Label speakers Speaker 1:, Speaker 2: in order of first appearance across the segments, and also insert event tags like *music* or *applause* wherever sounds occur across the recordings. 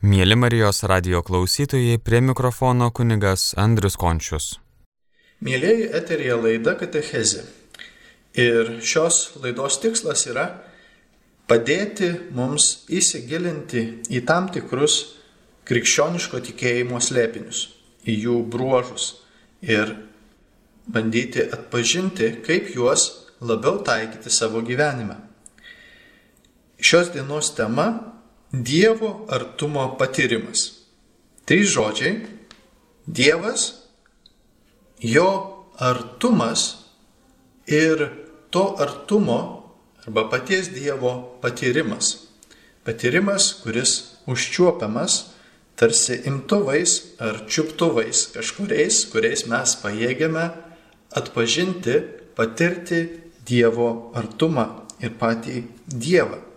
Speaker 1: Mėly Marijos radio klausytojai, prie mikrofono kunigas Andrius Končius.
Speaker 2: Mėlyjeji eterija laida Katechezė. Ir šios laidos tikslas yra padėti mums įsigilinti į tam tikrus krikščioniško tikėjimo slėpinius, į jų bruožus ir bandyti atpažinti, kaip juos labiau taikyti savo gyvenime. Šios dienos tema Dievo artumo patyrimas. Trys žodžiai. Dievas, jo artumas ir to artumo arba paties Dievo patyrimas. Patyrimas, kuris užčiuopiamas tarsi imtuvais ar čiuptuvais kažkuriais, kuriais mes pajėgiame atpažinti, patirti Dievo artumą ir patį Dievą.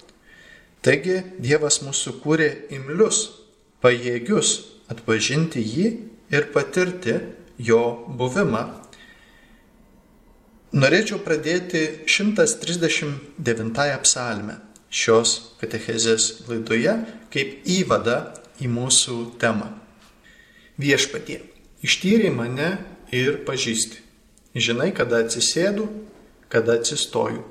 Speaker 2: Taigi Dievas mūsų kūrė imlius, pajėgius atpažinti jį ir patirti jo buvimą. Norėčiau pradėti 139 psalmę šios katechezės laidoje kaip įvada į mūsų temą. Viešpatie, ištyriai mane ir pažįsti. Žinai, kada atsisėdu, kada atsistoju.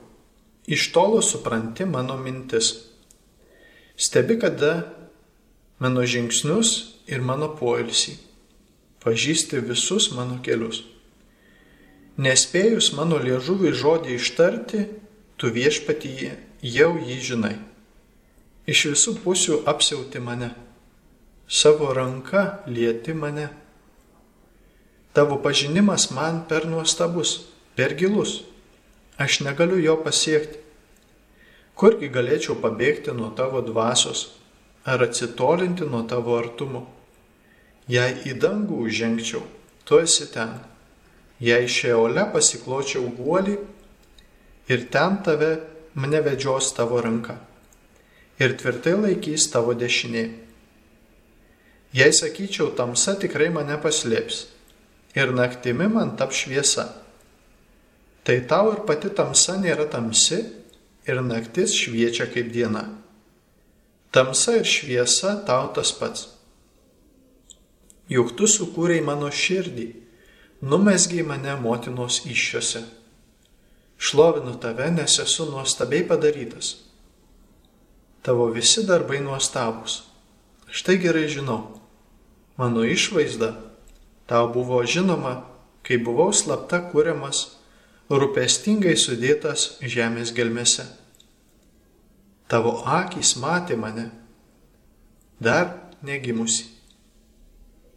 Speaker 2: Iš tolo supranti mano mintis Stebi, kada mano žingsnius ir mano poilsį. Pažįsti visus mano kelius. Nespėjus mano liežuviui žodį ištarti, tu viešpatyje jau jį žinai. Iš visų pusių apsiauti mane. Savo ranka lieti mane. Tavo pažinimas man per nuostabus, per gilus. Aš negaliu jo pasiekti. Kurgi galėčiau pabėgti nuo tavo dvasios ar atsitolinti nuo tavo artumo? Jei į dangų užžengčiau, tu esi ten. Jei šeole pasikločiau guolį ir ten tave mane vedžios tavo ranka ir tvirtai laikys tavo dešinė. Jei sakyčiau, tamsa tikrai mane paslėps ir naktimi man tap šviesa, tai tau ir pati tamsa nėra tamsi ir naktis šviečia kaip diena. Tamsa ir šviesa tau tas pats. Juk tu sukūrei mano širdį, numesgiai mane motinos iššiose. Šlovinu tave, nes esu nuostabiai padarytas. Tavo visi darbai nuostabus. Štai gerai žinau, mano išvaizda tau buvo žinoma, kai buvau slapta kūriamas rūpestingai sudėtas žemės gelmėse. Tavo akis matė mane, dar negimusi.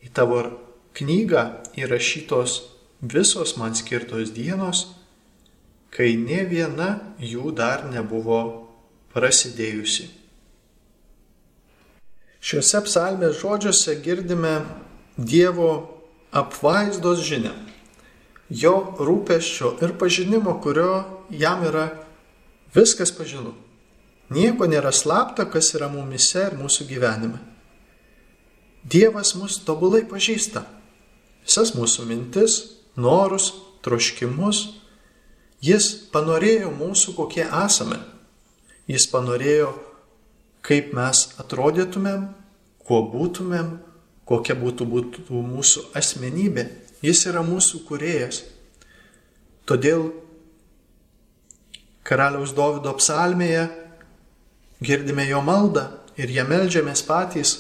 Speaker 2: Į tavo knygą įrašytos visos man skirtos dienos, kai ne viena jų dar nebuvo prasidėjusi. Šiuose psalmės žodžiuose girdime Dievo apvaizdos žinę jo rūpeščio ir pažinimo, kurio jam yra viskas pažinu. Nieko nėra slapta, kas yra mumise ir mūsų gyvenime. Dievas mus tobulai pažįsta. Visas mūsų mintis, norus, troškimus. Jis panorėjo mūsų, kokie esame. Jis panorėjo, kaip mes atrodytumėm, kuo būtumėm, kokia būtų, būtų mūsų asmenybė Jis yra mūsų kurėjas. Todėl karaliaus Davido psalmėje girdime jo maldą ir ją melžiamės patys,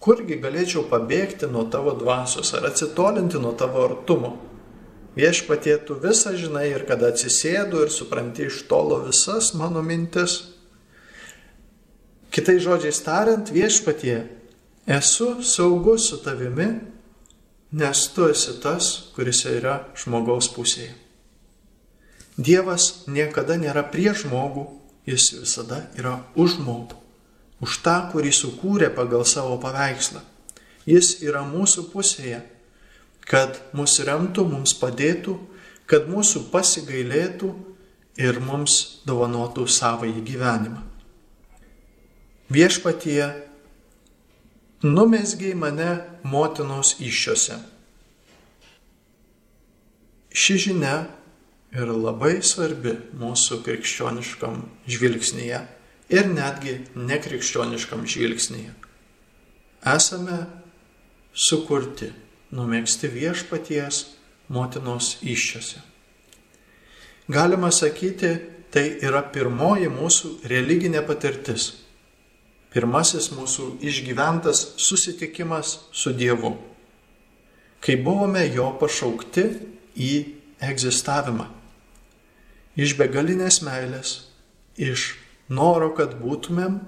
Speaker 2: kurgi galėčiau pabėgti nuo tavo dvasios ar atsitolinti nuo tavo artumo. Viešpatie tu visą žinai ir kada atsisėdu ir supranti iš tolo visas mano mintis. Kitai žodžiai tariant, viešpatie, esu saugus su tavimi nes tu esi tas, kuris yra žmogaus pusėje. Dievas niekada nėra prieš žmogų, jis visada yra už žmogų, už tą, kurį sukūrė pagal savo paveikslą. Jis yra mūsų pusėje, kad mus remtų, mums padėtų, kad mūsų pasigailėtų ir mums dovanotų savąjį gyvenimą. Viešpatie numesgiai mane motinos iššiose. Ši žinia yra labai svarbi mūsų krikščioniškam žvilgsnyje ir netgi nekrikščioniškam žvilgsnyje. esame sukurti, numėgsti viešpaties motinos iščiose. Galima sakyti, tai yra pirmoji mūsų religinė patirtis. Pirmasis mūsų išgyventas susitikimas su Dievu. Kai buvome jo pašaukti į egzistavimą. Iš begalinės meilės, iš noro, kad būtumėm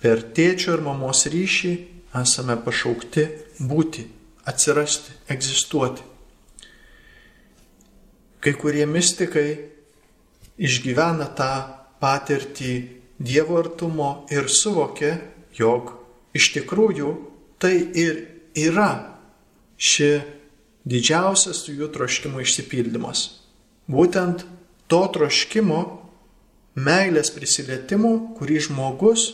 Speaker 2: per tėčio ir mamos ryšį esame pašaukti būti, atsirasti, egzistuoti. Kai kurie mystikai išgyvena tą patirtį Dievo artumo ir suvokia, jog iš tikrųjų tai ir yra ši didžiausias jų troškimo išsipildymas. Būtent to troškimo, meilės prisilietimo, kurį žmogus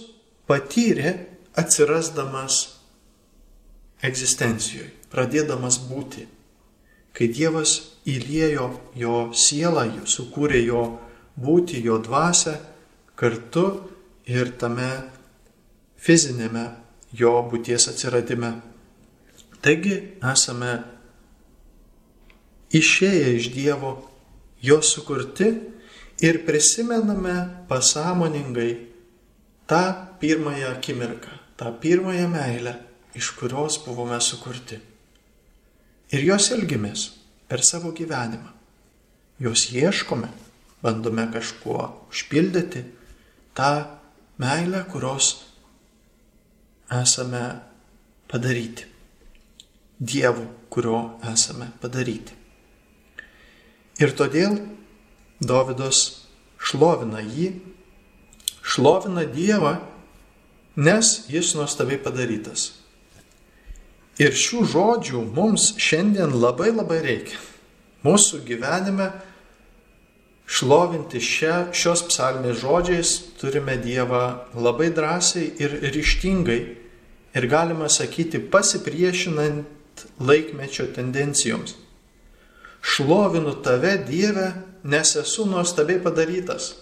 Speaker 2: patyrė atsirasdamas egzistencijoje, pradėdamas būti. Kai Dievas įliejo jo sielą, sukūrė jo būti, jo dvasę kartu ir tame fizinėme jo būties atsiradime. Taigi esame išėję iš Dievo, jo sukurti ir prisimename pasąmoningai tą pirmąją akimirką, tą pirmąją meilę, iš kurios buvome sukurti. Ir jos elgimės per savo gyvenimą. Jos ieškome, bandome kažkuo užpildyti tą meilę, kurios esame padaryti. Dievu, kurio esame padaryti. Ir todėl Davidas šlovina jį, šlovina Dievą nes jis nuostabiai padarytas. Ir šių žodžių mums šiandien labai labai reikia. Mūsų gyvenime šlovinti šia, šios psalmės žodžiais turime Dievą labai drąsiai ir ryštingai ir galima sakyti pasipriešinant laikmečio tendencijoms. Šlovinu tave Dieve, nes esu nuostabiai padarytas.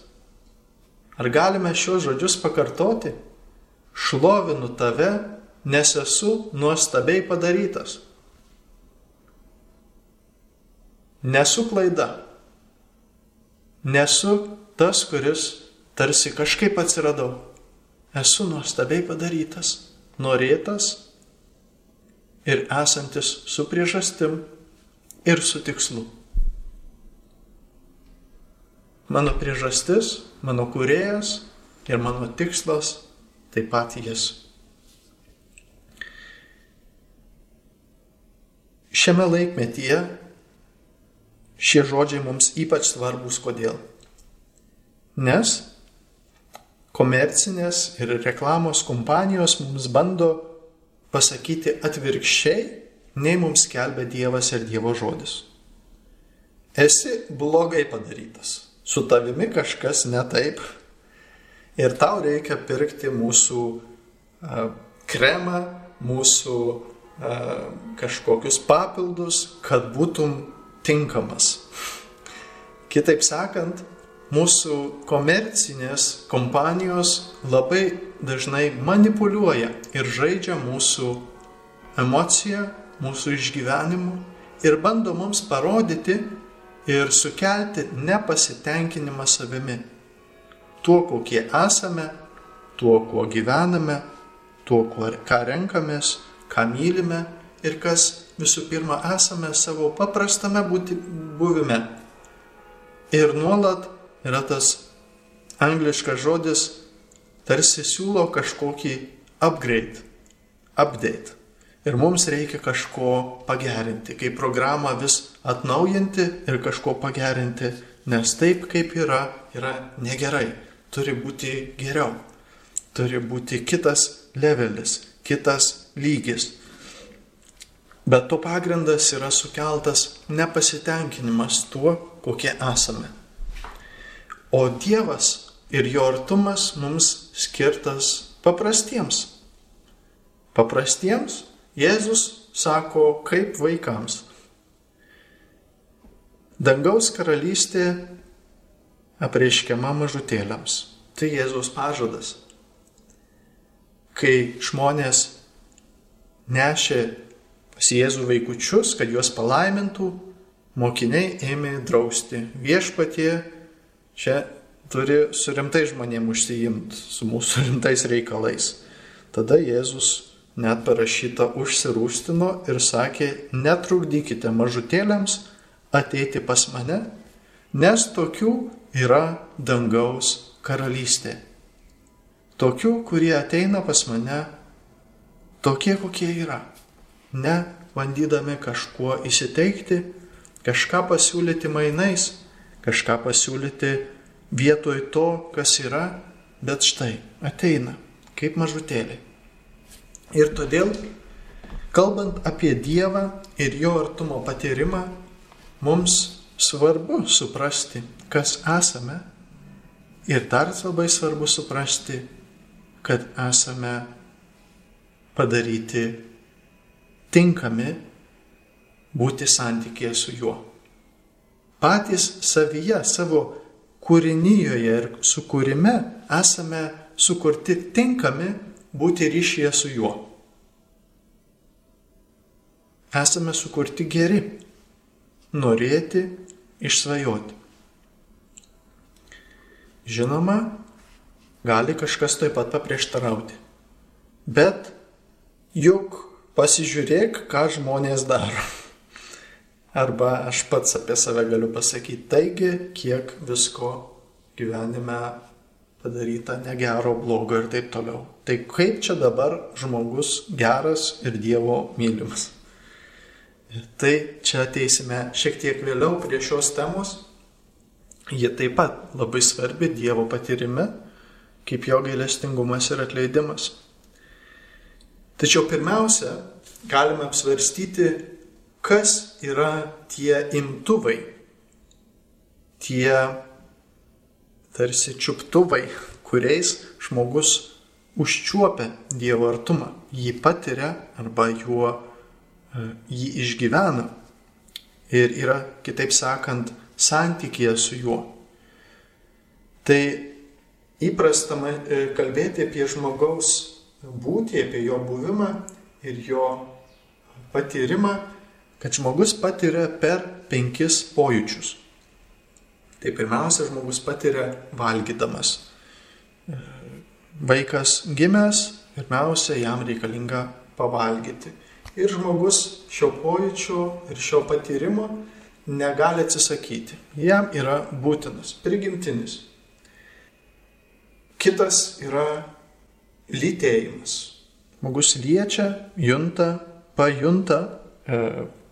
Speaker 2: Ar galime šios žodžius pakartoti? šlovinu tave, nes esu nuostabiai padarytas. Nesu klaida. Nesu tas, kuris tarsi kažkaip atsiradau. Esu nuostabiai padarytas, norėtas ir esantis su priežastim ir su tikslu. Mano priežastis, mano kurėjas ir mano tikslas taip pat jis. Šiame laikmetyje šie žodžiai mums ypač svarbus kodėl? Nes komercinės ir reklamos kompanijos mums bando pasakyti atvirkščiai, nei mums kelbė Dievas ir Dievo žodis. Esi blogai padarytas, su tavimi kažkas ne taip, ir tau reikia pirkti mūsų a, kremą, mūsų a, kažkokius papildus, kad būtum tinkamas. Kitaip sakant, mūsų komercinės kompanijos labai dažnai manipuliuoja ir žaidžia mūsų emociją, mūsų išgyvenimu ir bando mums parodyti ir sukelti nepasitenkinimą savimi tuo, kokie esame, tuo, kuo gyvename, tuo, ką renkamės, ką mylime ir kas visų pirma esame savo paprastame būti, buvime. Ir nuolat yra tas angliškas žodis, tarsi siūlo kažkokį upgrade, update. Ir mums reikia kažko pagerinti, kaip programą vis atnaujinti ir kažko pagerinti, nes taip kaip yra, yra negerai turi būti geriau. Turi būti kitas levelis, kitas lygis. Bet to pagrindas yra sukeltas nepasitenkinimas tuo, kokie esame. O Dievas ir jo artumas mums skirtas paprastiems. Paprastiems Jėzus sako kaip vaikams. Dangaus karalystė apreiškiama mažutėliams. Tai Jėzaus pažadas. Kai žmonės nešė pas Jėzų vaikučius, kad juos palaimintų, mokiniai ėmė drausti. Viešpatie čia turi su rimtai žmonėm užsijimti, su mūsų *laughs* rimtais reikalais. Tada Jėzus net parašyta užsirūstino ir sakė, netrukdykite mažutėliams ateiti pas mane, nes tokių yra dangaus karalystė. Tokių, kurie ateina pas mane, tokie kokie yra. Ne bandydami kažkuo įsiteikti, kažką pasiūlyti mainais, kažką pasiūlyti vietoj to, kas yra, bet štai ateina kaip mažutėliai. Ir todėl, kalbant apie Dievą ir jo artumo patyrimą, mums svarbu suprasti, kas esame ir dar labai svarbu suprasti, kad esame padaryti tinkami būti santykėje su juo. Patys savyje, savo kūrinyje ir sukūrime esame sukurti tinkami būti ryšyje su juo. Esame sukurti geri, norėti, išsvajoti. Žinoma, gali kažkas taip pat paprieštarauti. Bet juk pasižiūrėk, ką žmonės daro. Arba aš pats apie save galiu pasakyti, taigi, kiek visko gyvenime padaryta negero, blogo ir taip toliau. Tai kaip čia dabar žmogus geras ir Dievo mylimas? Tai čia ateisime šiek tiek vėliau prie šios temos. Ji taip pat labai svarbi Dievo patyrime, kaip jo gailestingumas ir atleidimas. Tačiau pirmiausia, galime apsvarstyti, kas yra tie imtuvai, tie tarsi čiuptuvai, kuriais žmogus užčiuopia Dievo artumą, jį patiria arba juo, e, jį išgyvena. Ir yra, kitaip sakant, santykėje su juo. Tai įprasta e, kalbėti apie žmogaus būtį, apie jo buvimą ir jo patyrimą, kad žmogus patiria per penkis pojūčius. Tai pirmiausia, žmogus patiria valgydamas. Vaikas gimęs, pirmiausia, jam reikalinga pavalgyti. Ir žmogus šio pojūčio ir šio patyrimo negali atsisakyti. Jam yra būtinas, prigimtinis. Kitas yra lytėjimas. Žmogus liečia, junta, pajunta, e,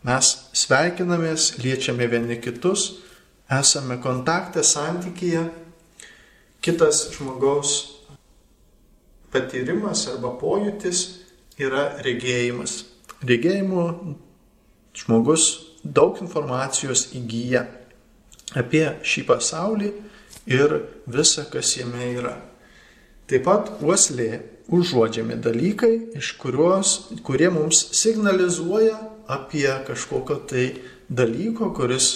Speaker 2: mes sveikinamės, liečiame vieni kitus, esame kontakte, santykyje, kitas žmogaus patyrimas arba pojūtis yra regėjimas. Regėjimu žmogus daug informacijos įgyja apie šį pasaulį ir visą, kas jame yra. Taip pat uoslė užuodžiami dalykai, iš kurios, kurie mums signalizuoja apie kažkokio tai dalyko, kuris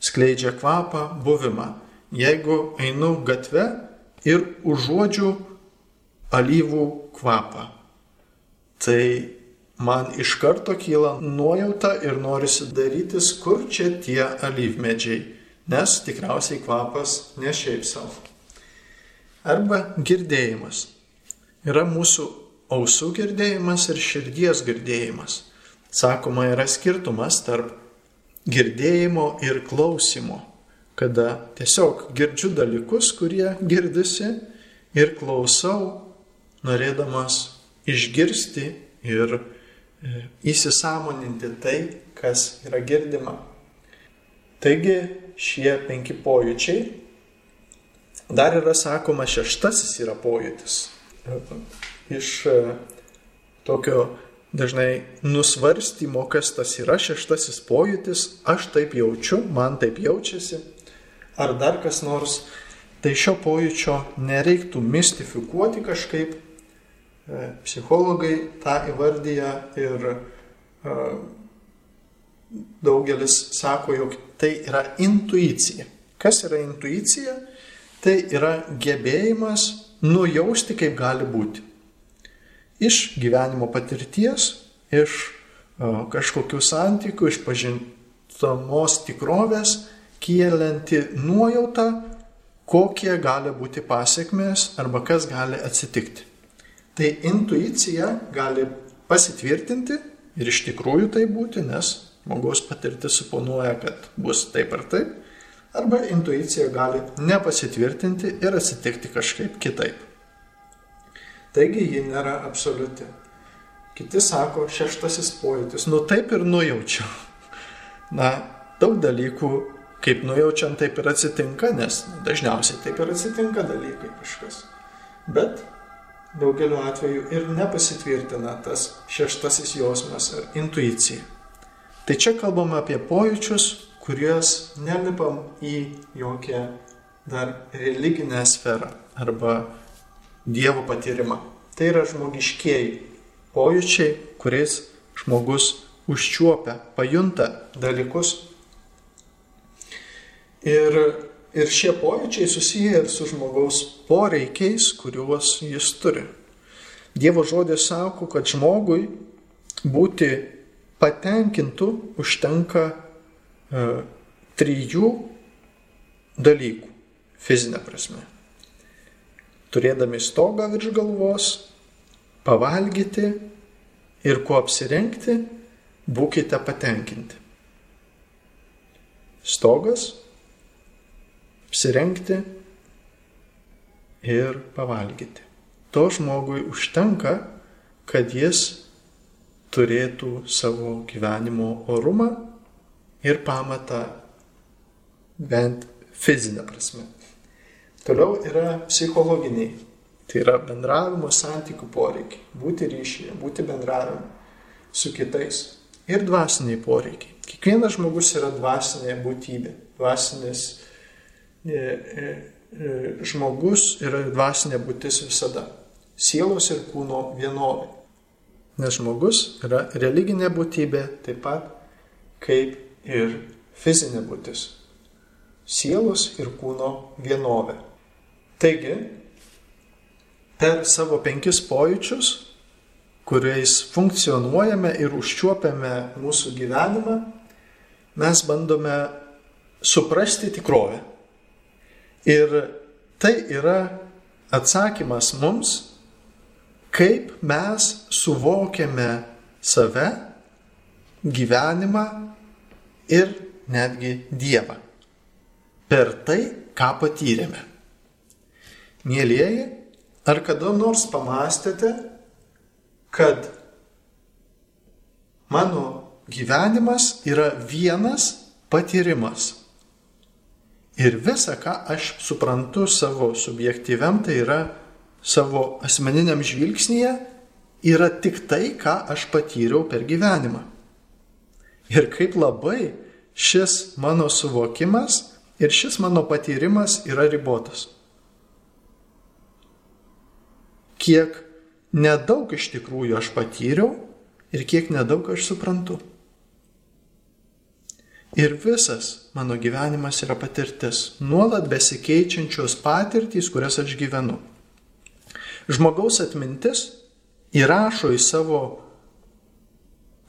Speaker 2: skleidžia kvapą, buvimą. Jeigu einu gatve ir užuodžiu alyvų kvapą, tai man iš karto kyla nuojauta ir norisi darytis, kur čia tie alyvmedžiai, nes tikriausiai kvapas ne šiaip savo. Arba girdėjimas. Yra mūsų ausų girdėjimas ir širdies girdėjimas. Sakoma, yra skirtumas tarp girdėjimo ir klausimo, kada tiesiog girdžiu dalykus, kurie girdisi ir klausau, norėdamas išgirsti ir e, įsisamoninti tai, kas yra girdima. Taigi šie penki pojūčiai. Dar yra sakoma, šeštasis yra pojūtis. Iš e, tokio dažnai nusvarstymo, kas tas yra šeštasis pojūtis, aš taip jaučiu, man taip jaučiasi, ar dar kas nors, tai šio pojūčio nereiktų mistifikuoti kažkaip. E, psichologai tą įvardyja ir e, daugelis sako, jog tai yra intuicija. Kas yra intuicija? Tai yra gebėjimas nujausti, kaip gali būti iš gyvenimo patirties iš kažkokių santykių, iš pažintamos tikrovės, kėlanti nuojautą, kokie gali būti pasiekmes arba kas gali atsitikti. Tai intuicija gali pasitvirtinti ir iš tikrųjų tai būti, nes žmogaus patirtis suponuoja, kad bus taip ar taip, arba intuicija gali nepasitvirtinti ir atsitikti kažkaip kitaip. Taigi ji nėra absoliuti. Kiti sako, šeštasis pojūtis, nu taip ir nujaučiu. Na, daug dalykų, kaip nujaučiam, taip ir atsitinka, nes dažniausiai taip ir atsitinka dalykai kažkas. Bet daugeliu atveju ir nepasitvirtina tas šeštasis jausmas ar intuicija. Tai čia kalbame apie pojūčius, kuriuos nelipam į jokią dar religinę sferą arba Dievo patyrimą. Tai yra žmogiškieji pojūčiai, kuriais žmogus užčiuopia, pajunta dalykus. Ir, ir šie pojūčiai susiję ir su žmogaus poreikiais, kuriuos jis turi. Dievo žodis sako, kad žmogui būti patenkintų užtenka trijų dalykų fizinė prasme turėdami stogą virš galvos, pavalgyti ir kuo apsirengti, būkite patenkinti. Stogas, apsirengti ir pavalgyti. To žmogui užtenka, kad jis turėtų savo gyvenimo orumą ir pamatą bent fizinę prasme. Toliau yra psichologiniai. Tai yra bendravimo santykių poreikiai. Būti ryšyje, būti bendravimu su kitais. Ir dvasiniai poreikiai. Kiekvienas žmogus yra dvasinė būtybė. Dvasinis e, e, e, žmogus yra dvasinė būtis visada. Sielos ir kūno vienovė. Nes žmogus yra religinė būtybė taip pat kaip ir fizinė būtis. Sielos ir kūno vienovė. Taigi, per savo penkis pojūčius, kuriais funkcionuojame ir užčiuopiame mūsų gyvenimą, mes bandome suprasti tikrovę. Ir tai yra atsakymas mums, kaip mes suvokiame save, gyvenimą ir netgi Dievą. Per tai, ką patyrėme. Mėlyjeji, ar kada nors pamastėte, kad mano gyvenimas yra vienas patyrimas. Ir visa, ką aš suprantu savo subjektyviam, tai yra savo asmeniniam žvilgsnyje, yra tik tai, ką aš patyriau per gyvenimą. Ir kaip labai šis mano suvokimas ir šis mano patyrimas yra ribotas. kiek nedaug iš tikrųjų aš patyriau ir kiek nedaug aš suprantu. Ir visas mano gyvenimas yra patirtis, nuolat besikeičiančios patirtys, kurias aš gyvenu. Žmogaus atmintis įrašo į savo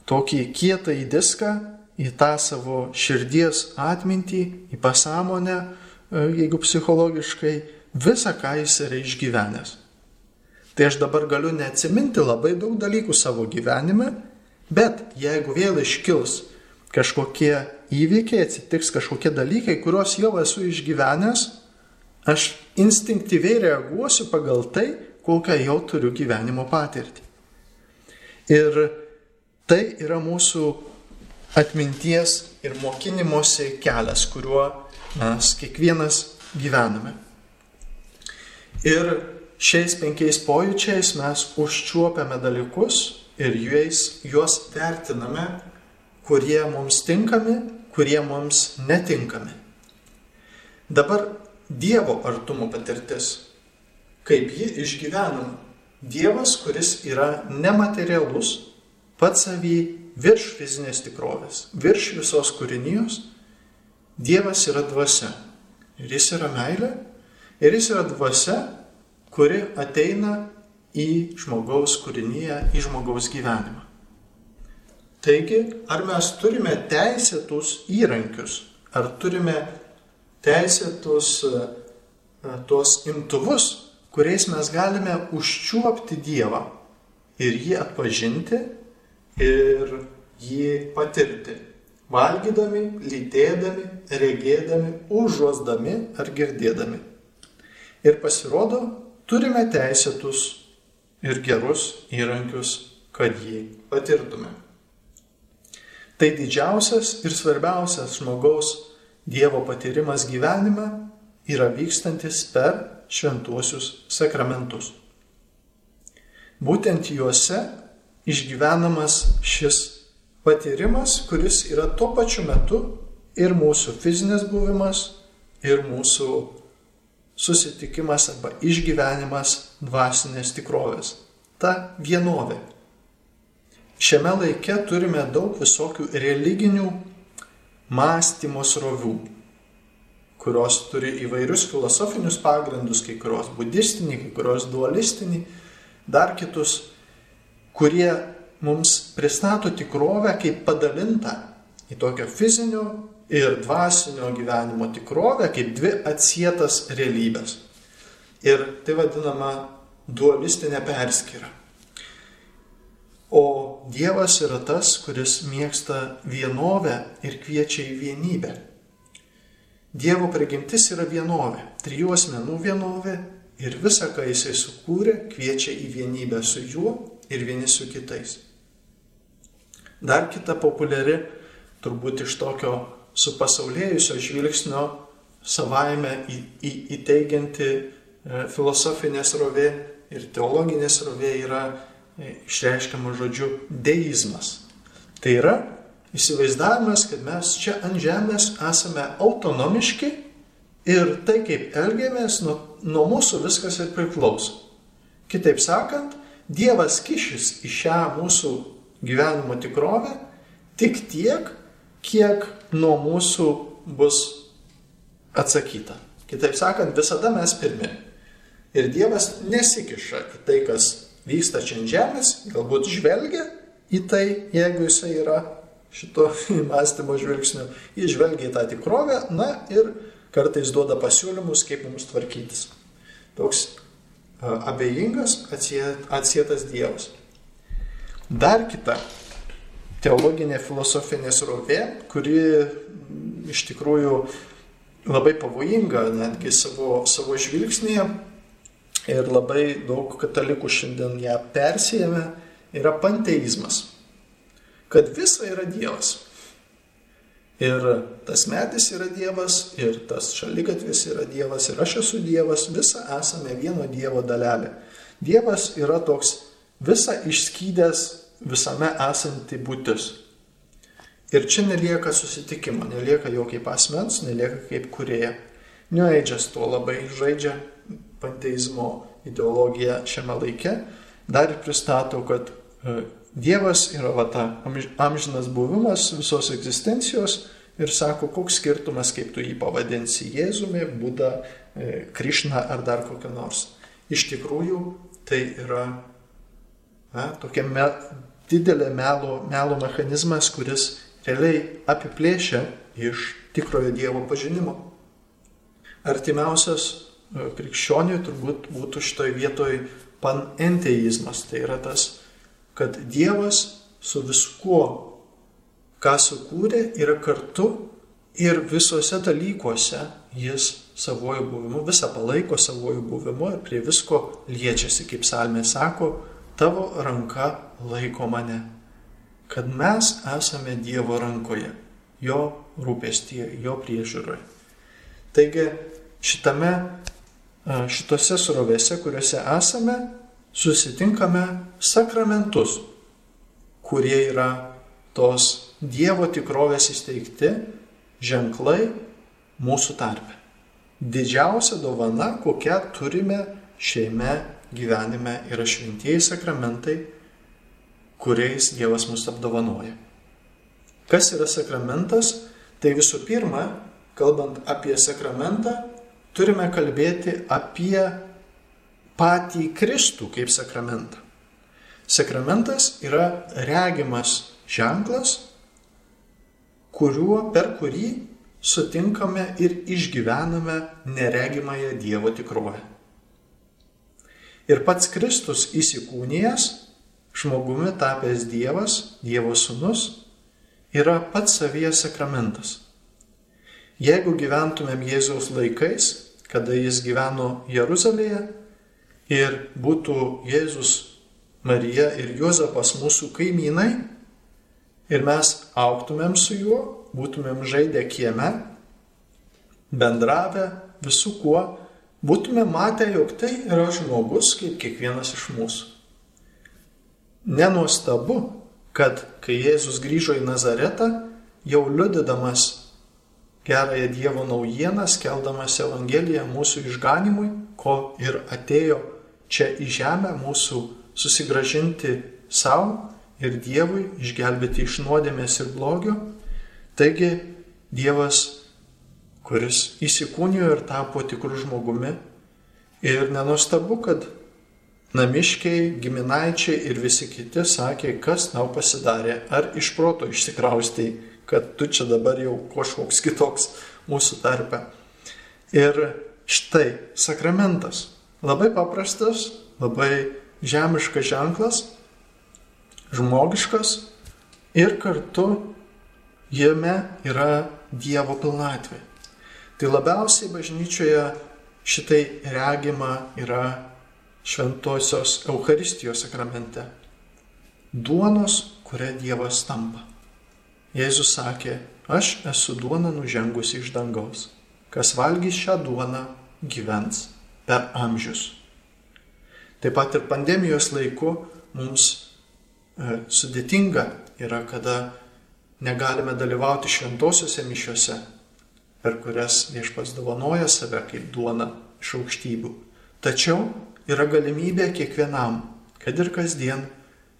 Speaker 2: tokį kietą į diską, į tą savo širdies atmintį, į pasąmonę, e, jeigu psichologiškai, visą, ką jis yra išgyvenęs. Tai aš dabar galiu neatsiminti labai daug dalykų savo gyvenime, bet jeigu vėl iškils kažkokie įvykiai, atsitiks kažkokie dalykai, kuriuos jau esu išgyvenęs, aš instinktyviai reaguosiu pagal tai, kokią jau turiu gyvenimo patirtį. Ir tai yra mūsų atminties ir mokinimosi kelias, kuriuo mes kiekvienas gyvename. Ir Šiais penkiais pojūčiais mes užčiuopiame dalykus ir juos, juos vertiname, kurie mums tinkami, kurie mums netinkami. Dabar Dievo artumo patirtis. Kaip ji išgyvenama. Dievas, kuris yra nematerialus, pats savį virš fizinės tikrovės, virš visos kūrinijos, Dievas yra dvasia. Ir jis yra meilė, ir jis yra dvasia, kuri ateina į žmogaus kūrinyje, į žmogaus gyvenimą. Taigi, ar mes turime teisėtus įrankius, ar turime teisėtus uh, tuos imtuvus, kuriais mes galime užčiuopti Dievą ir jį atpažinti ir jį patirti. Valgydami, lytėdami, regėdami, užuosdami ar girdėdami. Ir pasirodo, turime teisėtus ir gerus įrankius, kad jį patirtume. Tai didžiausias ir svarbiausias žmogaus Dievo patyrimas gyvenime yra vykstantis per šventuosius sakramentus. Būtent juose išgyvenamas šis patyrimas, kuris yra tuo pačiu metu ir mūsų fizinis buvimas, ir mūsų susitikimas arba išgyvenimas dvasinės tikrovės. Ta vienovė. Šiame laike turime daug visokių religinių mąstymo srovių, kurios turi įvairius filosofinius pagrindus, kai kurios budistinį, kai kurios dualistinį, dar kitus, kurie mums pristato tikrovę kaip padalintą į tokio fizinio ir dvasinio gyvenimo tikrovę kaip dvi atsietas realybės. Ir tai vadinama dualistinė perskyra. O Dievas yra tas, kuris mėgsta vienovę ir kviečia į vienybę. Dievo prigimtis yra vienovė, trijų asmenų vienovė ir visa, ką jisai sukūrė, kviečia į vienybę su juo ir vieni su kitais. Dar kita populiari, turbūt iš tokio supasaulėjusio žvilgsnio savaime į, į, įteigianti e, filosofinė srovė ir teologinė srovė yra e, išreiškiama žodžiu deizmas. Tai yra įsivaizdavimas, kad mes čia ant žemės esame autonomiški ir tai, kaip elgiamės, nuo, nuo mūsų viskas ir priklauso. Kitaip sakant, Dievas kišis į šią mūsų gyvenimo tikrovę tik tiek, kiek nuo mūsų bus atsakyta. Kitaip sakant, visada mes pirmi. Ir Dievas nesikiša į tai, kas vyksta čia ant žemės, galbūt žvelgia į tai, jeigu jisai yra šito *laughs* mąstymo žvilgsnio, jis žvelgia į tą tikrovę, na ir kartais duoda pasiūlymus, kaip mums tvarkytis. Toks abejingas, atsietas Dievas. Dar kita teologinė filosofinė srovė, kuri iš tikrųjų labai pavojinga netgi savo, savo žvilgsnėje ir labai daug katalikų šiandien ją persijėmė, yra panteizmas. Kad visa yra Dievas. Ir tas medis yra Dievas, ir tas šalygatvis yra Dievas, ir aš esu Dievas, visa esame vieno Dievo dalelė. Dievas yra toks visa išskydęs visame esanti būtis. Ir čia nelieka susitikimo, nelieka jo kaip asmens, nelieka kaip kurėja. New Age'as tuo labai žaidžia panteizmo ideologiją šiame laike. Dar ir pristato, kad e, Dievas yra va ta amžinas buvimas visos egzistencijos ir sako, koks skirtumas, kaip tu jį pavadinsi Jėzumi, Buda, e, Krišna ar dar kokią nors. Iš tikrųjų, tai yra na, tokia me, didelė melo, melo mechanizmas, kuris realiai apiplėšia iš tikrojo Dievo pažinimo. Artimiausias e, krikščioniui turbūt būtų šitoje vietoje panenteizmas. Tai yra tas, kad Dievas su viskuo, ką sukūrė, yra kartu ir visuose dalykuose jis savojų buvimu, visą palaiko savojų buvimu ir prie visko liečiasi, kaip salmė sako, tavo ranka laiko mane, kad mes esame Dievo rankoje, jo rūpestyje, jo priežiūroje. Taigi šitame, šitose surovėse, kuriuose esame, susitinkame sakramentus, kurie yra tos Dievo tikrovės įsteigti ženklai mūsų tarpe. Didžiausia dovana, kokią turime šiame gyvenime, yra šventieji sakramentai, kuriais Dievas mus apdovanoja. Kas yra sakramentas? Tai visų pirma, kalbant apie sakramentą, turime kalbėti apie patį Kristų kaip sakramentą. Sakramentas yra regimas ženklas, kuriuo, per kurį sutinkame ir išgyvename neregimąją Dievo tikrovę. Ir pats Kristus įsikūnijęs, žmogumi tapęs Dievas, Dievo sūnus, yra pats savyje sakramentas. Jeigu gyventumėm Jėzaus laikais, kada jis gyveno Jeruzalėje ir būtų Jėzus, Marija ir Juozapas mūsų kaimynai, ir mes auktumėm su juo, būtumėm žaidę kieme, bendravę visų kuo, būtume matę, jog tai yra žmogus kaip kiekvienas iš mūsų. Nenuostabu, kad kai Jėzus grįžo į Nazaretą, jau liudydamas gerąją Dievo naujieną, skeldamas Evangeliją mūsų išganimui, ko ir atėjo čia į žemę mūsų susigražinti savo ir Dievui, išgelbėti iš nuodėmės ir blogio. Taigi Dievas, kuris įsikūnijo ir tapo tikrų žmogumi. Ir nenustabu, kad namiškiai, giminaičiai ir visi kiti sakė, kas tau pasidarė, ar iš proto išsikraustai, kad tu čia dabar jau kažkoks kitoks mūsų tarpe. Ir štai sakramentas. Labai paprastas, labai žemiškas ženklas, žmogiškas ir kartu jame yra Dievo pilnatvė. Tai labiausiai bažnyčioje šitai regima yra šventosios Euharistijos sakramente. Duonos, kuria Dievas tampa. Jėzus sakė, aš esu duona nužengusi iš dangaus. Kas valgys šią duoną, gyvens per amžius. Taip pat ir pandemijos laiku mums e, sudėtinga yra, kada negalime dalyvauti šventosiuose mišiuose, per kurias viešpas dovanoja save kaip duona iš aukštybių. Tačiau yra galimybė kiekvienam, kad ir kasdien,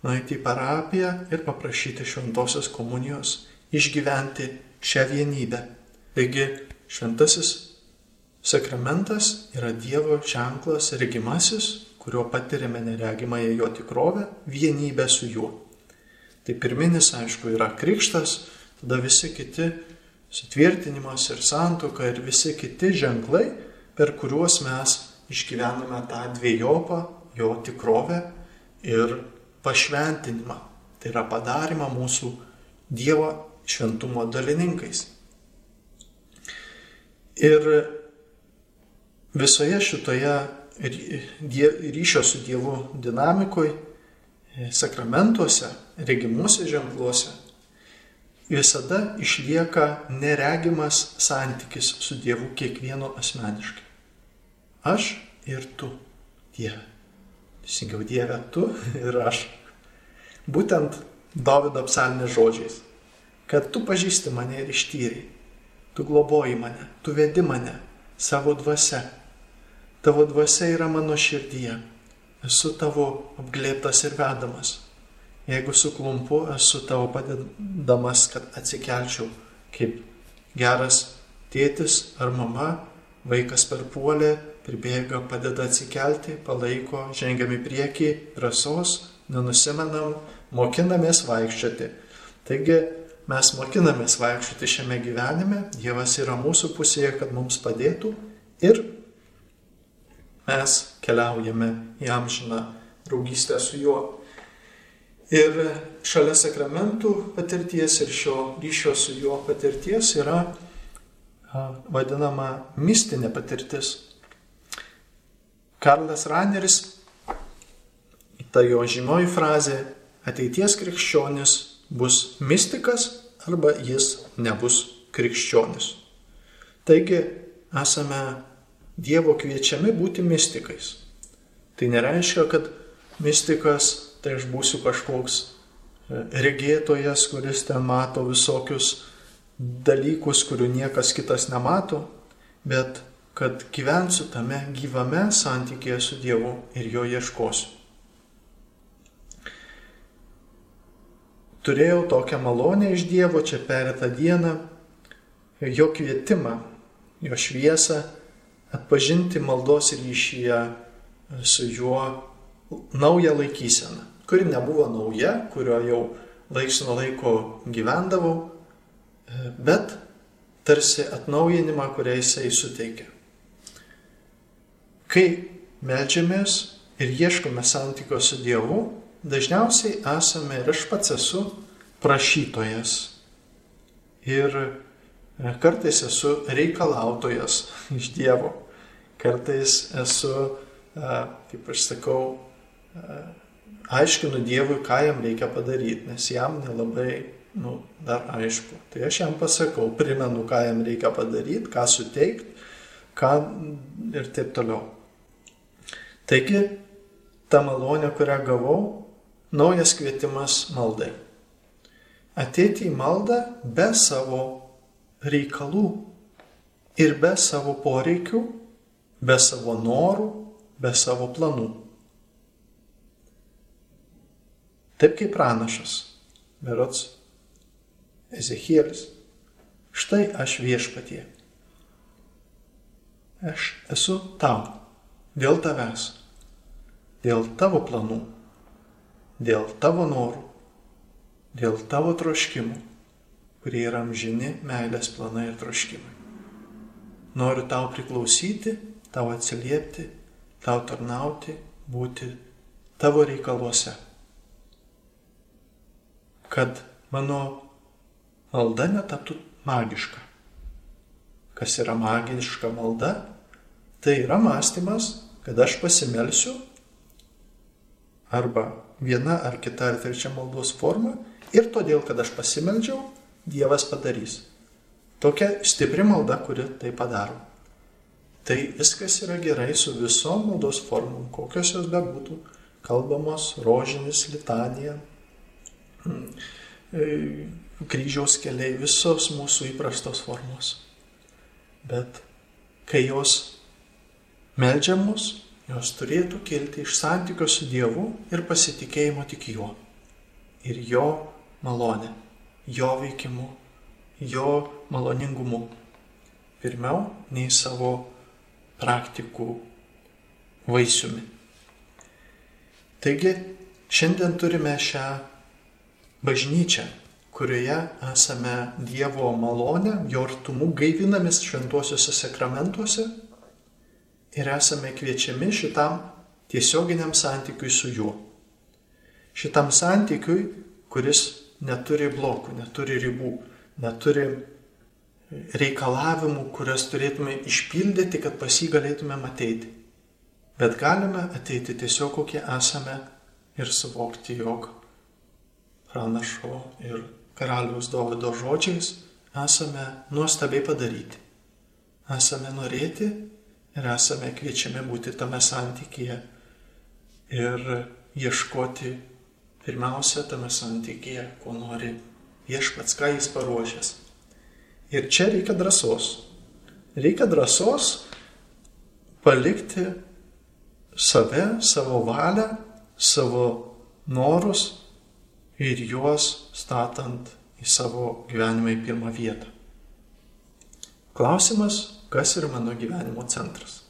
Speaker 2: nueiti į parapiją ir paprašyti šventosios komunijos, išgyventi šią vienybę. Taigi šventasis sakramentas yra Dievo ženklas regimasis, kuriuo patiriame neregimąją jo tikrovę, vienybę su juo. Tai pirminis, aišku, yra krikštas, tada visi kiti sutvirtinimas ir santoka ir visi kiti ženklai, per kuriuos mes išgyvename tą dviejopą jo tikrovę ir pašventinimą. Tai yra padarimą mūsų Dievo šventumo dalininkais. Ir visoje šitoje ryšio su Dievu dinamikoje sakramentuose, regimuose ženkluose visada išlieka neregimas santykis su Dievu kiekvieno asmeniškai. Aš ir tu, Dieve. Teisingiau, Dieve, tu *laughs* ir aš. Būtent Davido psalmės žodžiais, kad tu pažįsti mane ir ištyriai, tu globoji mane, tu vedi mane savo dvasia. Tavo dvasia yra mano širdyje esu tavo apglėptas ir vedamas. Jeigu suklumpu, esu tavo padedamas, kad atsikelčiau kaip geras tėtis ar mama, vaikas per puolę, pribėga, padeda atsikelti, palaiko, žengiam į priekį, drąsos, nenusimenam, mokinamės vaikščioti. Taigi mes mokinamės vaikščioti šiame gyvenime, Dievas yra mūsų pusėje, kad mums padėtų ir mes keliaujame į amžiną draugystę su juo. Ir šalia sakramentų patirties ir šio ryšio su juo patirties yra vadinama mistinė patirtis. Karlas Raneris, ta jo žymioji frazė, ateities krikščionis bus mystikas arba jis nebus krikščionis. Taigi esame Dievo kviečiami būti mystikais. Tai nereiškia, kad mystikas tai aš būsiu kažkoks e, regėtojas, kuris ten mato visokius dalykus, kurių niekas kitas nemato, bet kad gyvensiu tame gyvame santykėje su Dievu ir jo ieškosiu. Turėjau tokią malonę iš Dievo čia perėtą dieną, jo kvietimą, jo šviesą atpažinti maldos ryšyje su juo naują laikyseną, kuri nebuvo nauja, kurio jau laiks nuo laiko gyvendavau, e, bet tarsi atnaujinimą, kurią jisai suteikia. Kai melžiamės ir ieškome santykio su Dievu, dažniausiai esame ir aš pats esu prašytojas. Ir e, kartais esu reikalautojas iš Dievo. Kartais esu, kaip aš sakau, aiškinu Dievui, ką jam reikia padaryti, nes jam nelabai, nu, dar aišku. Tai aš jam pasakau, primenu, ką jam reikia padaryti, ką suteikti, ką ir taip toliau. Taigi, ta malonė, kurią gavau, naujas kvietimas maldai. Ateiti į maldą be savo reikalų ir be savo poreikių, be savo norų, be savo planų. Taip kaip pranašas, berots Ezekielis. Štai aš viešpatie. Aš esu tau, dėl tavęs, dėl tavo planų, dėl tavo norų, dėl tavo troškimų, kurie yra amžini meilės planai ir troškimai. Noriu tau priklausyti, tau atsiliepti, tau tarnauti, būti tavo reikaluose kad mano malda netaptų magiška. Kas yra magiška malda? Tai yra mąstymas, kad aš pasimelsiu arba viena ar kita ar trečia maldos forma ir todėl, kad aš pasimeldžiau, Dievas padarys. Tokia stipri malda, kuri tai padaro. Tai viskas yra gerai su visom maldos formom, kokios jos bebūtų, kalbamos, rožinis, litanija, E, kryžiaus keliai, visos mūsų įprastos formos. Bet kai jos melžiamos, jos turėtų kilti iš santykio su Dievu ir pasitikėjimo tik Juo. Ir Jo malonė, Jo veikimu, Jo maloningumu. Pirmiau nei savo praktikų vaisiumi. Taigi, šiandien turime šią bažnyčia, kurioje esame Dievo malonę, jo artumu gaivinamis šventuosiuose sakramentuose ir esame kviečiami šitam tiesioginiam santykiui su juo. Šitam santykiui, kuris neturi blokų, neturi ribų, neturi reikalavimų, kurias turėtume išpildyti, kad pas jį galėtume ateiti. Bet galime ateiti tiesiog kokie esame ir suvokti, jog pranašo ir karaliaus Dovido žodžiais esame nuostabiai padaryti. Esame norėti ir esame kviečiami būti tame santykyje ir ieškoti pirmiausia tame santykyje, ko nori viešpats, ką jis paruošęs. Ir čia reikia drąsos. Reikia drąsos palikti save, savo valią, savo norus ir juos statant į savo gyvenimą į pirmą vietą. Klausimas, kas yra mano gyvenimo centras.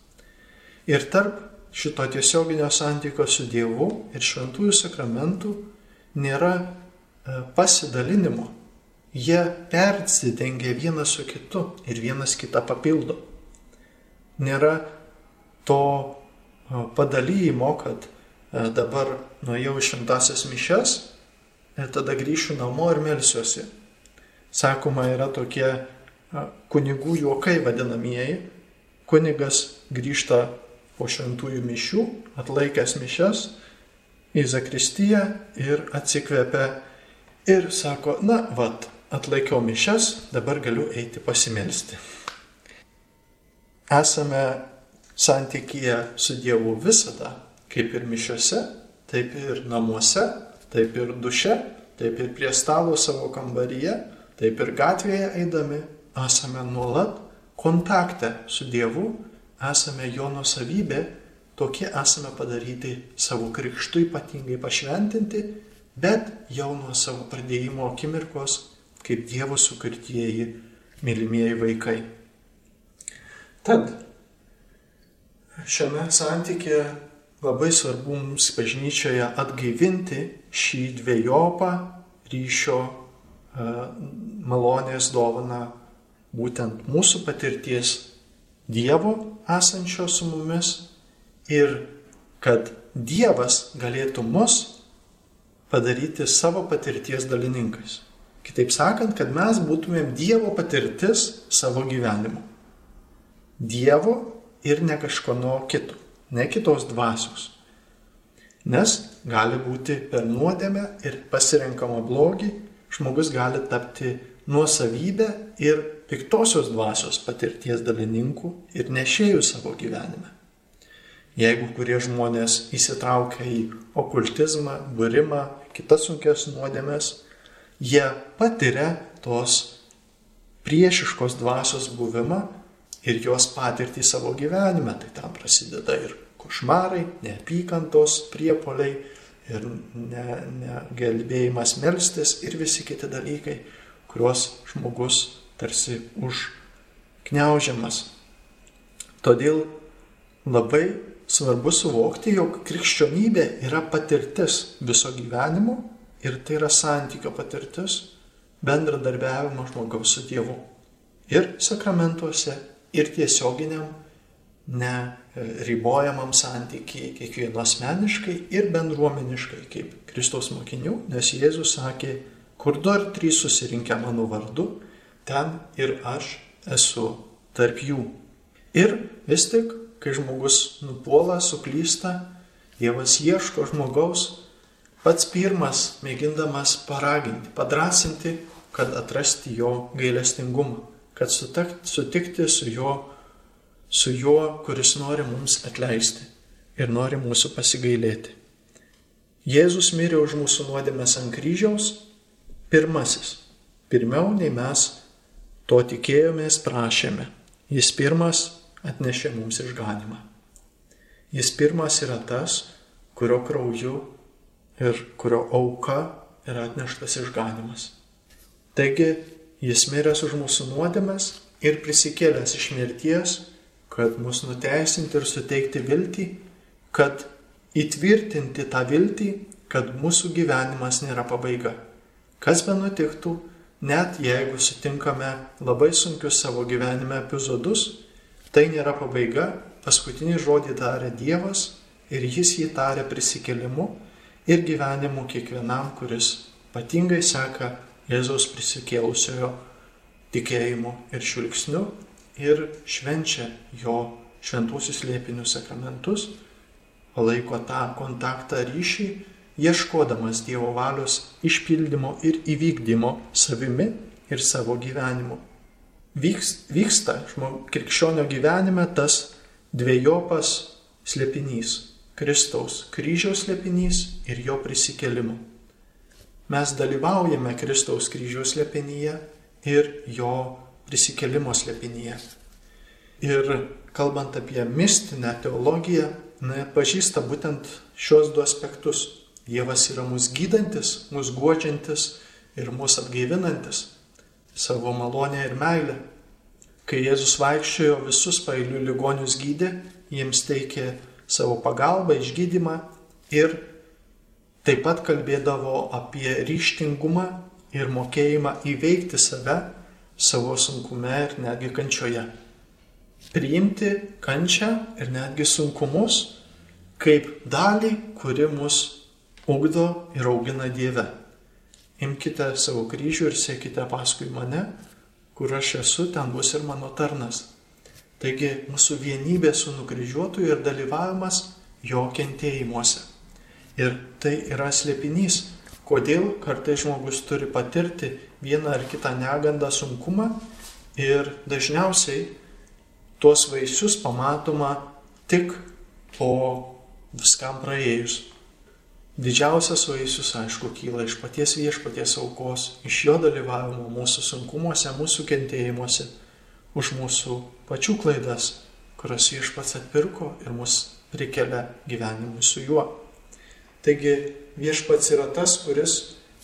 Speaker 2: Ir tarp šito tiesioginio santykio su Dievu ir šventųjų sakramentų nėra e, pasidalinimo. Jie persidengia vienas su kitu ir vienas kitą papildo. Nėra to padalymo, kad dabar nuėjau šimtasias mišes ir tada grįšiu namo ir melsiuosi. Sakoma, yra tokie kunigų juokai vadinamieji. Kunigas grįžta po šventųjų mišių, atlaikęs mišes į Zakristiją ir atsikvėpia ir sako, na, vad, atlaikiau mišes, dabar galiu eiti pasimelsti. Esame santykyje su Dievu visada, kaip ir mišiuose, taip ir namuose, taip ir duše, taip ir prie stalo savo kambaryje, taip ir gatvėje eidami, esame nuolat kontakte su Dievu, esame jo nusavybė, tokie esame padaryti savo krikštų ypatingai pašventinti, bet jau nuo savo pradėjimo akimirkos kaip Dievo sukurtieji mylimieji vaikai. Tad šiame santykėje labai svarbu mums bažnyčioje atgaivinti šį dviejopą ryšio malonės dovana būtent mūsų patirties Dievo esančio su mumis ir kad Dievas galėtų mus padaryti savo patirties dalininkais. Kitaip sakant, kad mes būtumėm Dievo patirtis savo gyvenimu. Dievo ir ne kažkono kito, ne kitos dvasios. Nes gali būti per nuodėmę ir pasirenkamą blogį žmogus gali tapti nuosavybę ir piktosios dvasios patirties dalininkų ir nešėjų savo gyvenime. Jeigu kurie žmonės įsitraukia į okultizmą, būrimą, kitas sunkias nuodėmės, jie patiria tos priešiškos dvasios buvimą ir jos patirtį savo gyvenime. Tai tam prasideda ir košmarai, neapykantos priepoliai, ir negalbėjimas ne melstis ir visi kiti dalykai, kuriuos žmogus tarsi užkneužiamas. Todėl labai svarbu suvokti, jog krikščionybė yra patirtis viso gyvenimo ir tai yra santykio patirtis, bendradarbiavimo žmogaus su Dievu. Ir sakramentuose, ir tiesioginiam neribojamam santykiai kiekvieno asmeniškai ir bendruomeniškai kaip Kristaus mokinių, nes Jėzus sakė, kur du ar trys susirinkę mano vardu, ten ir aš esu tarp jų. Ir vis tik, kai žmogus nupuola, suklysta, Dievas ieško žmogaus, pats pirmas mėgindamas paraginti, padrasinti, kad atrasti jo gailestingumą, kad sutikti su jo su juo, kuris nori mums atleisti ir nori mūsų pasigailėti. Jėzus mirė už mūsų nuodėmės ant kryžiaus pirmasis. Pirmiau nei mes to tikėjomės, prašėme. Jis pirmas atnešė mums išganimą. Jis pirmas yra tas, kurio krauju ir kurio auka yra atneštas išganimas. Taigi, jis miręs už mūsų nuodėmės ir prisikėlęs iš mirties kad mus nuteisinti ir suteikti viltį, kad įtvirtinti tą viltį, kad mūsų gyvenimas nėra pabaiga. Kas be nutiktų, net jeigu sutinkame labai sunkius savo gyvenime epizodus, tai nėra pabaiga, paskutinį žodį tarė Dievas ir jis jį tarė prisikelimu ir gyvenimu kiekvienam, kuris ypatingai seka Jėzaus prisikėlusiojo tikėjimu ir švilgsniu ir švenčia jo šventuosius liepinius sakramentus, palaiko tą kontaktą ryšį, ieškodamas Dievo valios išpildymo ir įvykdymo savimi ir savo gyvenimu. Vyks, vyksta žmog, krikščionio gyvenime tas dviejopas slėpinys - Kristaus kryžiaus slėpinys ir jo prisikelimo. Mes dalyvaujame Kristaus kryžiaus slėpinyje ir jo prisikelimo slėpinyje. Ir kalbant apie mistinę teologiją, na, pažįsta būtent šios du aspektus. Dievas yra mūsų gydantis, mūsų guodžiantis ir mūsų atgaivinantis savo malonę ir meilę. Kai Jėzus vaikščiojo visus pailių ligonius gydė, jiems teikė savo pagalbą, išgydymą ir taip pat kalbėdavo apie ryštingumą ir mokėjimą įveikti save savo sunkume ir netgi kančioje. Priimti kančią ir netgi sunkumus kaip dalį, kuri mus ugdo ir augina Dieve. Imkite savo kryžių ir sėkite paskui mane, kur aš esu, ten bus ir mano tarnas. Taigi mūsų vienybė su nukryžiuotoju ir dalyvavimas jo kentėjimuose. Ir tai yra slėpinys, kodėl kartai žmogus turi patirti vieną ar kitą negandą, sunkumą ir dažniausiai tuos vaisius pamatoma tik po viskam praėjus. Didžiausias vaisius, aišku, kyla iš paties viešpaties aukos, iš jo dalyvavimo mūsų sunkumuose, mūsų kentėjimuose, už mūsų pačių klaidas, kurias viešpats atpirko ir mus prikelia gyvenimui su juo. Taigi viešpats yra tas, kuris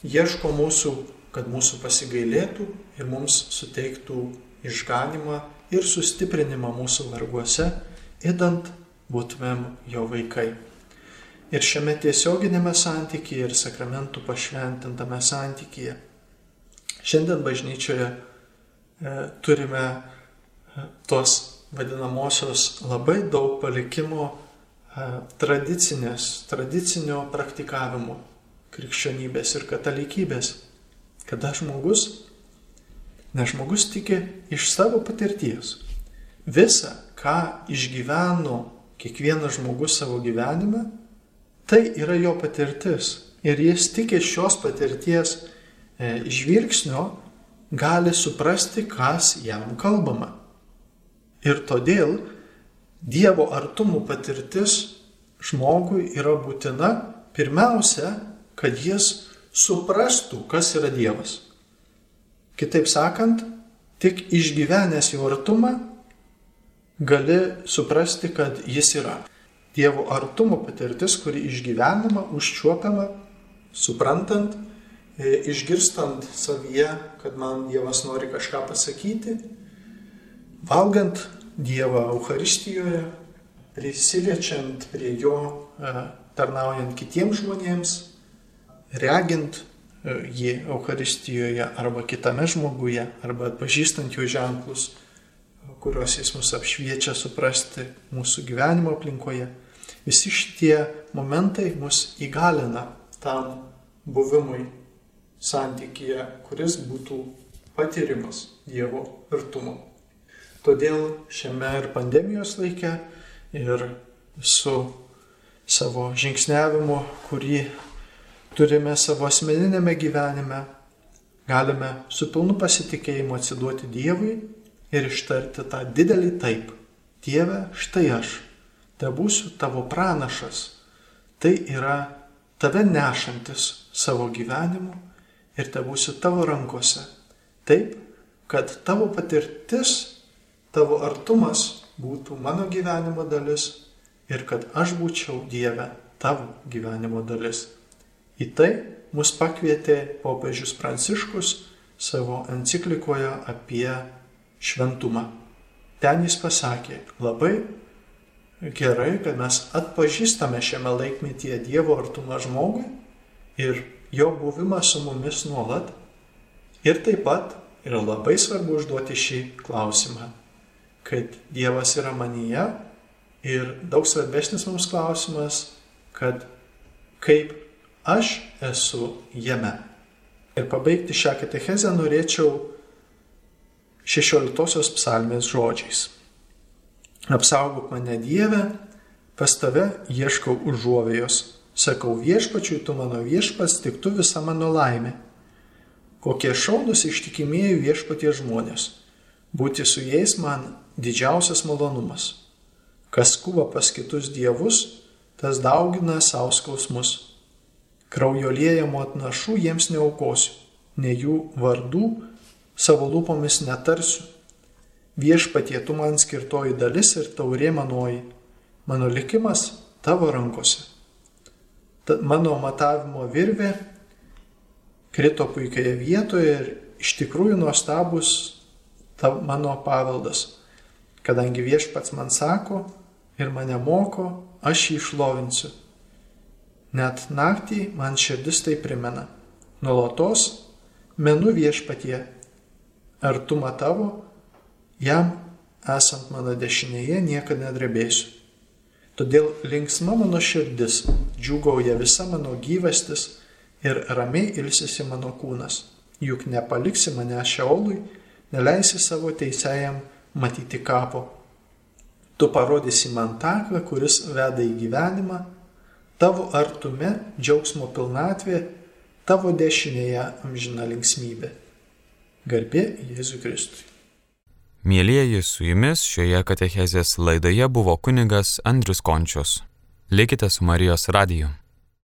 Speaker 2: ieško mūsų kad mūsų pasigailėtų ir mums suteiktų išganimą ir sustiprinimą mūsų varguose, įdant būtumėm jo vaikai. ir šiame tiesioginėme santykyje, ir sakramentų pašventintame santykyje. Šiandien bažnyčioje e, turime tos vadinamosios labai daug palikimo e, tradicinės, tradicinio praktikavimo krikščionybės ir katalikybės, kada žmogus, ne žmogus tiki iš savo patirties. Visa, ką išgyveno kiekvienas žmogus savo gyvenime, Tai yra jo patirtis. Ir jis tik iš šios patirties e, žvilgsnio gali suprasti, kas jam kalbama. Ir todėl Dievo artumų patirtis žmogui yra būtina pirmiausia, kad jis suprastų, kas yra Dievas. Kitaip sakant, tik išgyvenęs jo artumą gali suprasti, kad jis yra. Dievo artumo patirtis, kuri išgyvenama, užčiuopiama, suprantant, e, išgirstant savyje, kad man Dievas nori kažką pasakyti, valgant Dievą Euharistijoje, prisiliečiant prie Jo, e, tarnaujant kitiems žmonėms, regint e, jį Euharistijoje arba kitame žmoguje, arba atpažįstant jo ženklus, kuriuos jis mus apšviečia suprasti mūsų gyvenimo aplinkoje. Visi šitie momentai mus įgalina tam buvimui santykyje, kuris būtų patirimas Dievo artumo. Todėl šiame ir pandemijos laike, ir su savo žingsniavimu, kurį turime savo asmeninėme gyvenime, galime su pilnu pasitikėjimu atsiduoti Dievui ir ištarti tą didelį taip. Dieve, štai aš te būsiu tavo pranašas. Tai yra tave nešantis savo gyvenimu ir te būsiu tavo rankose. Taip, kad tavo patirtis, tavo artumas būtų mano gyvenimo dalis ir kad aš būčiau Dieve tavo gyvenimo dalis. Į tai mus pakvietė popiežius Pranciškus savo enciklikoje apie šventumą. Ten jis pasakė, labai gerai, kad mes atpažįstame šiame laikmetyje Dievo artumą žmogui ir jo buvimą su mumis nuolat. Ir taip pat yra labai svarbu užduoti šį klausimą, kad Dievas yra manyje ir daug svarbesnis mums klausimas, kad kaip aš esu jame. Ir pabaigti šią katechezę norėčiau 16 psalmės žodžiais. Apsaugok mane Dieve, pas tave ieškau užuovėjos. Sakau viešpačiui, tu mano viešpas, tik tu visa mano laimė. Kokie šaunus ištikimieji viešpatie žmonės. Būti su jais man didžiausias malonumas. Kas kuva pas kitus dievus, tas daugina savo skausmus. Kraujo liejamo atnašų jiems neaukosiu, ne jų vardų savo lūpomis netarsiu Viešpatie tu man skirtoji dalis ir taurė manoji, mano likimas tavo rankose. Tad mano matavimo virvė krito puikioje vietoje ir iš tikrųjų nuostabus mano paveldas, kadangi viešpats man sako ir mane moko, aš jį išlovinsiu. Net naktį man širdis tai primena. Nuolatos menu viešpatie, ar tu matavo, Jam esant mano dešinėje niekada nedrebėsiu. Todėl linksma mano širdis, džiugauja visa mano gyvastis ir ramiai ilsisi mano kūnas. Juk nepaliksi mane šiaului, neleisi savo teisėjam matyti kapo. Tu parodysi man taką, kuris veda į gyvenimą, tavo artume džiaugsmo pilnatvė, tavo dešinėje amžina linksmybė. Garbė Jėzui Kristui.
Speaker 1: Mėlyjeji, su jumis šioje katechezės laidoje buvo kunigas Andrius Končius. Likite su Marijos radiju.